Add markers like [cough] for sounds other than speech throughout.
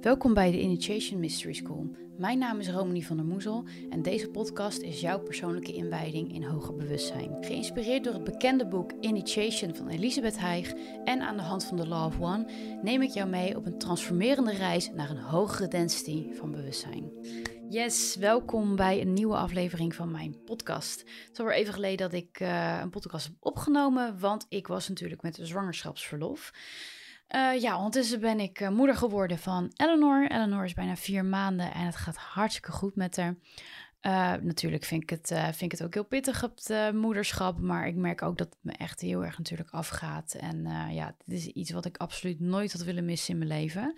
Welkom bij de Initiation Mystery School. Mijn naam is Romanie van der Moezel en deze podcast is jouw persoonlijke inwijding in hoger bewustzijn. Geïnspireerd door het bekende boek Initiation van Elisabeth Heig en aan de hand van The Law of One neem ik jou mee op een transformerende reis naar een hogere density van bewustzijn. Yes, welkom bij een nieuwe aflevering van mijn podcast. Het is alweer even geleden dat ik uh, een podcast heb opgenomen, want ik was natuurlijk met een zwangerschapsverlof. Uh, ja, ondertussen ben ik uh, moeder geworden van Eleanor. Eleanor is bijna vier maanden en het gaat hartstikke goed met haar. Uh, natuurlijk vind ik, het, vind ik het ook heel pittig, het moederschap. Maar ik merk ook dat het me echt heel erg natuurlijk afgaat. En ja, dit is iets wat ik absoluut nooit had willen missen in mijn leven.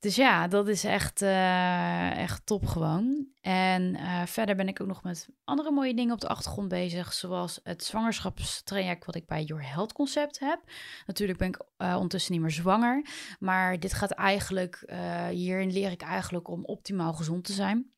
Dus ja, dat is echt, uh, echt top gewoon. En uh, verder ben ik ook nog met andere mooie dingen op de achtergrond bezig. Zoals het zwangerschapstraject wat ik bij Your Health Concept heb. Natuurlijk ben ik uh, ondertussen niet meer zwanger. Maar dit gaat eigenlijk, hierin leer ik eigenlijk om optimaal gezond te zijn.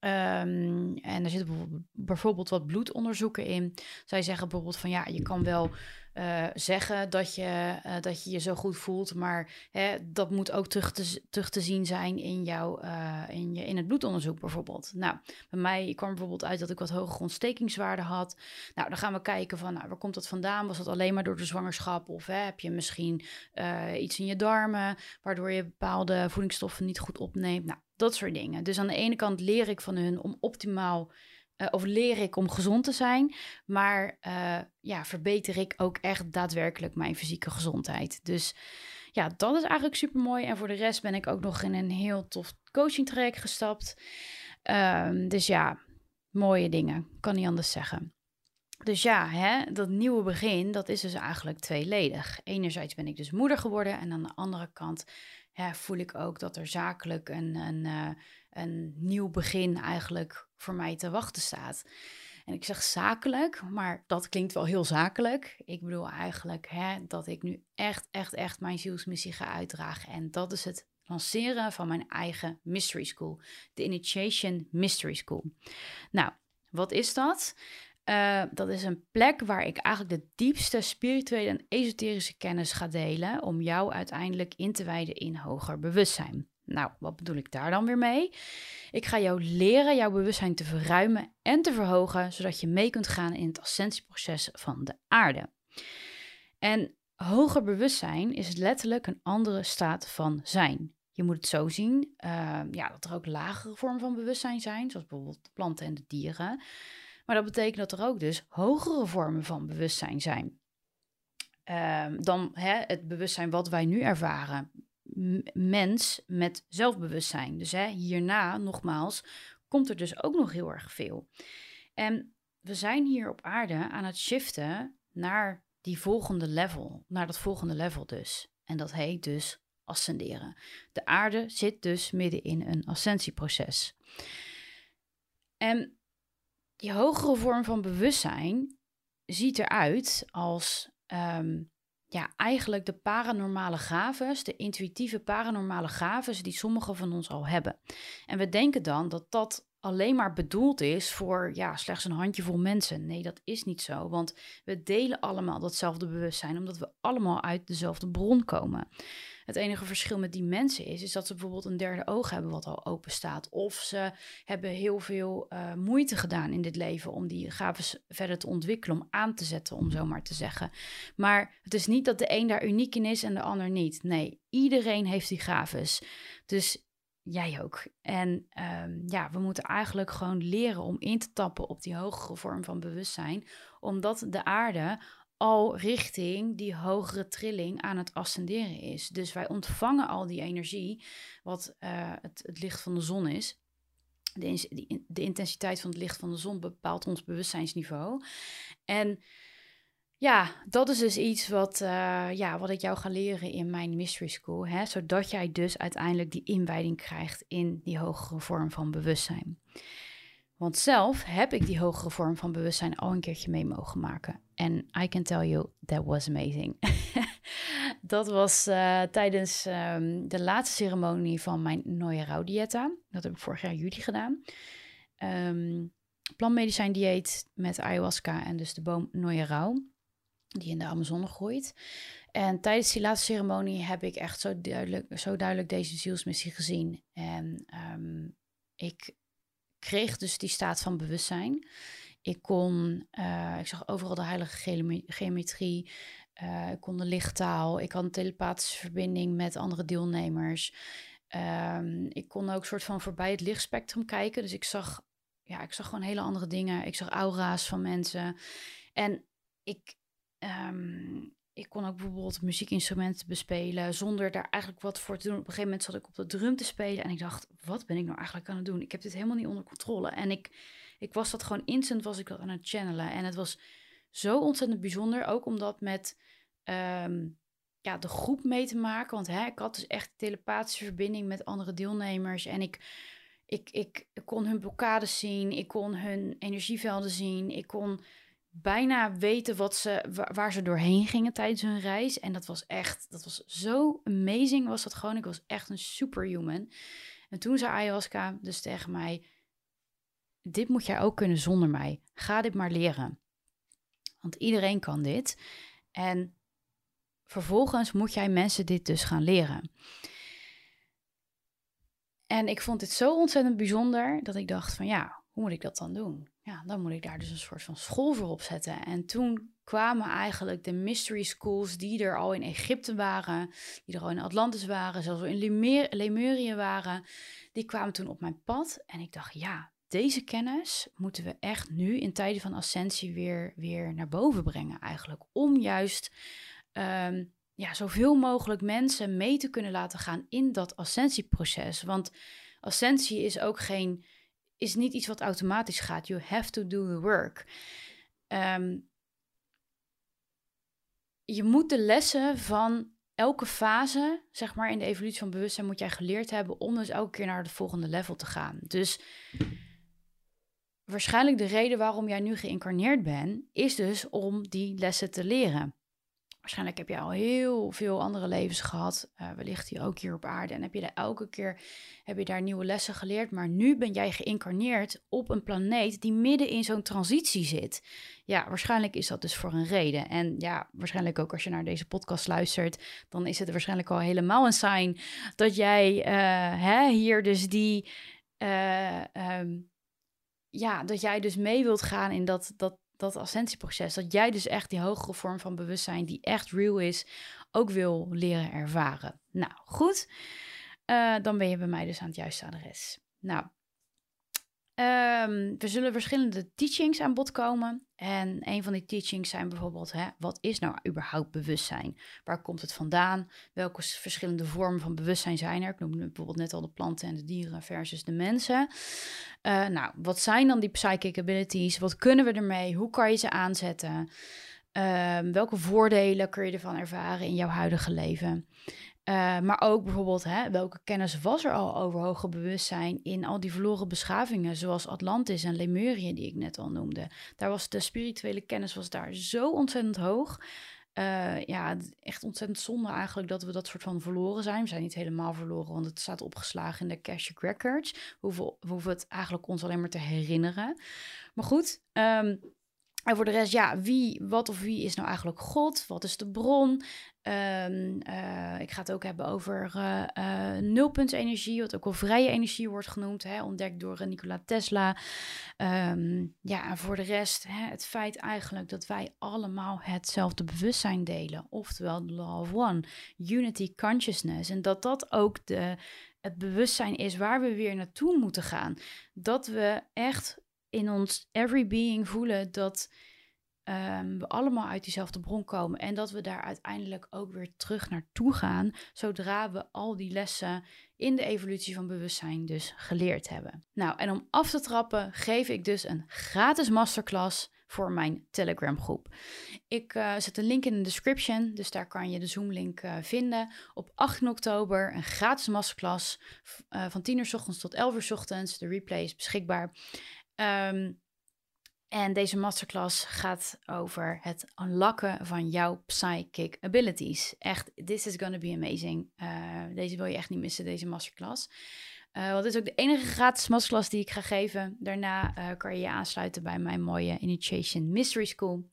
Um, en er zitten bijvoorbeeld wat bloedonderzoeken in. Zij zeggen bijvoorbeeld van ja, je kan wel uh, zeggen dat je, uh, dat je je zo goed voelt, maar hè, dat moet ook terug te, terug te zien zijn in, jouw, uh, in, je, in het bloedonderzoek bijvoorbeeld. Nou, bij mij kwam bijvoorbeeld uit dat ik wat hogere ontstekingswaarden had. Nou, dan gaan we kijken van nou, waar komt dat vandaan? Was dat alleen maar door de zwangerschap of hè, heb je misschien iets in je darmen waardoor je bepaalde voedingsstoffen niet goed opneemt? Nou, dat soort dingen. Dus aan de ene kant leer ik van hun om optimaal, uh, of leer ik om gezond te zijn, maar uh, ja, verbeter ik ook echt daadwerkelijk mijn fysieke gezondheid. Dus ja, dat is eigenlijk super mooi. En voor de rest ben ik ook nog in een heel tof coaching traject gestapt. Um, dus ja, mooie dingen, kan niet anders zeggen. Dus ja, hè, dat nieuwe begin, dat is dus eigenlijk tweeledig. Enerzijds ben ik dus moeder geworden en aan de andere kant ja, voel ik ook dat er zakelijk een, een, uh, een nieuw begin eigenlijk voor mij te wachten staat. En ik zeg zakelijk, maar dat klinkt wel heel zakelijk. Ik bedoel eigenlijk hè, dat ik nu echt, echt, echt mijn zielsmissie ga uitdragen. En dat is het lanceren van mijn eigen Mystery School. De Initiation Mystery School. Nou, wat is dat? Uh, dat is een plek waar ik eigenlijk de diepste spirituele en esoterische kennis ga delen om jou uiteindelijk in te wijden in hoger bewustzijn. Nou, wat bedoel ik daar dan weer mee? Ik ga jou leren jouw bewustzijn te verruimen en te verhogen, zodat je mee kunt gaan in het ascensieproces van de aarde. En hoger bewustzijn is letterlijk een andere staat van zijn. Je moet het zo zien uh, ja, dat er ook lagere vormen van bewustzijn zijn, zoals bijvoorbeeld de planten en de dieren. Maar dat betekent dat er ook dus hogere vormen van bewustzijn zijn. Um, dan hè, het bewustzijn wat wij nu ervaren. Mens met zelfbewustzijn. Dus hè, hierna, nogmaals, komt er dus ook nog heel erg veel. En we zijn hier op aarde aan het shiften naar die volgende level. Naar dat volgende level dus. En dat heet dus ascenderen. De aarde zit dus midden in een ascensieproces. En die hogere vorm van bewustzijn ziet eruit als um, ja, eigenlijk de paranormale gaves, de intuïtieve paranormale gaves die sommigen van ons al hebben. En we denken dan dat dat alleen maar bedoeld is voor ja, slechts een handjevol mensen. Nee, dat is niet zo, want we delen allemaal datzelfde bewustzijn omdat we allemaal uit dezelfde bron komen. Het enige verschil met die mensen is, is dat ze bijvoorbeeld een derde oog hebben wat al open staat. Of ze hebben heel veel uh, moeite gedaan in dit leven om die gaven verder te ontwikkelen, om aan te zetten, om zo maar te zeggen. Maar het is niet dat de een daar uniek in is en de ander niet. Nee, iedereen heeft die gaves. Dus jij ook. En um, ja, we moeten eigenlijk gewoon leren om in te tappen op die hogere vorm van bewustzijn, omdat de aarde al richting die hogere trilling aan het ascenderen is. Dus wij ontvangen al die energie, wat uh, het, het, licht van de zon is. De, de, intensiteit van het licht van de zon bepaalt ons bewustzijnsniveau. En ja, dat is dus iets wat, uh, ja, wat ik jou ga leren in mijn Mystery School. Hè? Zodat jij dus uiteindelijk die inwijding krijgt in die hogere vorm van bewustzijn. Want zelf heb ik die hogere vorm van bewustzijn al een keertje mee mogen maken. En I can tell you, that was amazing. [laughs] dat was uh, tijdens um, de laatste ceremonie van mijn Noia Rauw dieta. Dat heb ik vorig jaar juli gedaan. Um, plantmedicijn dieet met ayahuasca en dus de boom Noia Rauw. Die in de Amazone groeit. En tijdens die laatste ceremonie heb ik echt zo duidelijk, zo duidelijk deze zielsmissie gezien. En ehm, ik kreeg dus die staat van bewustzijn. Ik kon, uh, ik zag overal de heilige geometrie. Uh, ik kon de lichttaal. Ik had een telepathische verbinding met andere deelnemers. Um, ik kon ook soort van voorbij het lichtspectrum kijken. Dus ik zag, ja, ik zag gewoon hele andere dingen. Ik zag aura's van mensen. En ik, um, ik kon ook bijvoorbeeld muziekinstrumenten bespelen zonder daar eigenlijk wat voor te doen. Op een gegeven moment zat ik op de drum te spelen en ik dacht, wat ben ik nou eigenlijk aan het doen? Ik heb dit helemaal niet onder controle. En ik, ik was dat gewoon instant, was ik dat aan het channelen. En het was zo ontzettend bijzonder, ook omdat met um, ja, de groep mee te maken. Want hè, ik had dus echt telepathische verbinding met andere deelnemers en. Ik, ik, ik kon hun blokkades zien, ik kon hun energievelden zien, ik kon bijna weten wat ze, waar, ze doorheen gingen tijdens hun reis. En dat was echt, dat was zo amazing was dat gewoon. Ik was echt een superhuman. En toen zei ayahuasca dus tegen mij, dit moet jij ook kunnen zonder mij. Ga dit maar leren. Want iedereen kan dit. En vervolgens moet jij mensen dit dus gaan leren. En ik vond dit zo ontzettend bijzonder dat ik dacht van ja, hoe moet ik dat dan doen? Ja, dan moet ik daar dus een soort van school voor opzetten. En toen kwamen eigenlijk de mystery schools die er al in Egypte waren, die er al in Atlantis waren, zelfs in Lemurië waren, die kwamen toen op mijn pad. En ik dacht, ja, deze kennis moeten we echt nu in tijden van ascensie weer, weer naar boven brengen eigenlijk. Om juist um, ja, zoveel mogelijk mensen mee te kunnen laten gaan in dat ascensieproces. Want ascensie is ook geen is niet iets wat automatisch gaat. You have to do the work. Ehm, je moet de lessen van elke fase, zeg maar, in de evolutie van bewustzijn moet jij geleerd hebben om dus elke keer naar de volgende level te gaan. Dus waarschijnlijk de reden waarom jij nu geïncarneerd bent, is dus om die lessen te leren. Waarschijnlijk heb je al heel veel andere levens gehad, uh, wellicht hier ook hier op aarde. En heb je daar elke keer heb je daar nieuwe lessen geleerd. Maar nu ben jij geïncarneerd op een planeet die midden in zo'n transitie zit. Ja, waarschijnlijk is dat dus voor een reden. En ja, waarschijnlijk ook als je naar deze podcast luistert, dan is het waarschijnlijk al helemaal een sign dat jij uh, hè, hier dus die. Uh, um, ja, dat jij dus mee wilt gaan in dat, dat, dat ascensieproces. Dat jij dus echt die hogere vorm van bewustzijn, die echt real is, ook wil leren ervaren. Nou, goed. Uh, dan ben je bij mij dus aan het juiste adres. Nou, Um, er zullen verschillende teachings aan bod komen. En een van die teachings zijn bijvoorbeeld: hè, wat is nou überhaupt bewustzijn? Waar komt het vandaan? Welke verschillende vormen van bewustzijn zijn er? Ik noemde bijvoorbeeld net al de planten en de dieren versus de mensen. Uh, nou, wat zijn dan die psychic abilities? Wat kunnen we ermee? Hoe kan je ze aanzetten? Um, welke voordelen kun je ervan ervaren in jouw huidige leven? Uh, maar ook bijvoorbeeld, hè, welke kennis was er al over hoger bewustzijn in al die verloren beschavingen, zoals Atlantis en Lemurië, die ik net al noemde. Daar was de spirituele kennis was daar zo ontzettend hoog. Uh, ja, echt ontzettend zonde eigenlijk dat we dat soort van verloren zijn. We zijn niet helemaal verloren, want het staat opgeslagen in de Akashic Records. We hoeven, we het eigenlijk ons alleen maar te herinneren. Maar goed, um, en voor de rest, ja, wie, wat of wie is nou eigenlijk God? Wat is de bron? Um, uh, ik ga het ook hebben over uh, uh, nulpuntsenergie, wat ook wel vrije energie wordt genoemd, hè, ontdekt door Nikola Tesla. Um, ja, en voor de rest, hè, het feit eigenlijk dat wij allemaal hetzelfde bewustzijn delen, oftewel de Law of One, Unity Consciousness. En dat dat ook de, het bewustzijn is waar we weer naartoe moeten gaan. Dat we echt in ons every being voelen dat um, we allemaal uit diezelfde bron komen en dat we daar uiteindelijk ook weer terug naartoe gaan zodra we al die lessen in de evolutie van bewustzijn dus geleerd hebben. Nou, en om af te trappen geef ik dus een gratis masterclass voor mijn Telegram groep. Ik uh, zet een link in de description, dus daar kan je de Zoom link uh, vinden. Op 18 oktober een gratis masterclass uh, van 10 uur s ochtends tot 11 uur s ochtends. De replay is beschikbaar. Um, en deze masterclass gaat over het unlocken van jouw psychic abilities. Echt, this is gonna be amazing. Uh, deze wil je echt niet missen, deze masterclass. Uh, is ook de enige gratis masterclass die ik ga geven. Daarna uh, kan je je aansluiten bij mijn mooie Initiation Mystery School.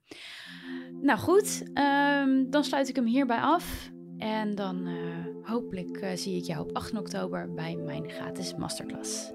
Nou goed, um, dan sluit ik hem hierbij af. En dan hopelijk zie ik jou op 8 oktober bij mijn gratis masterclass.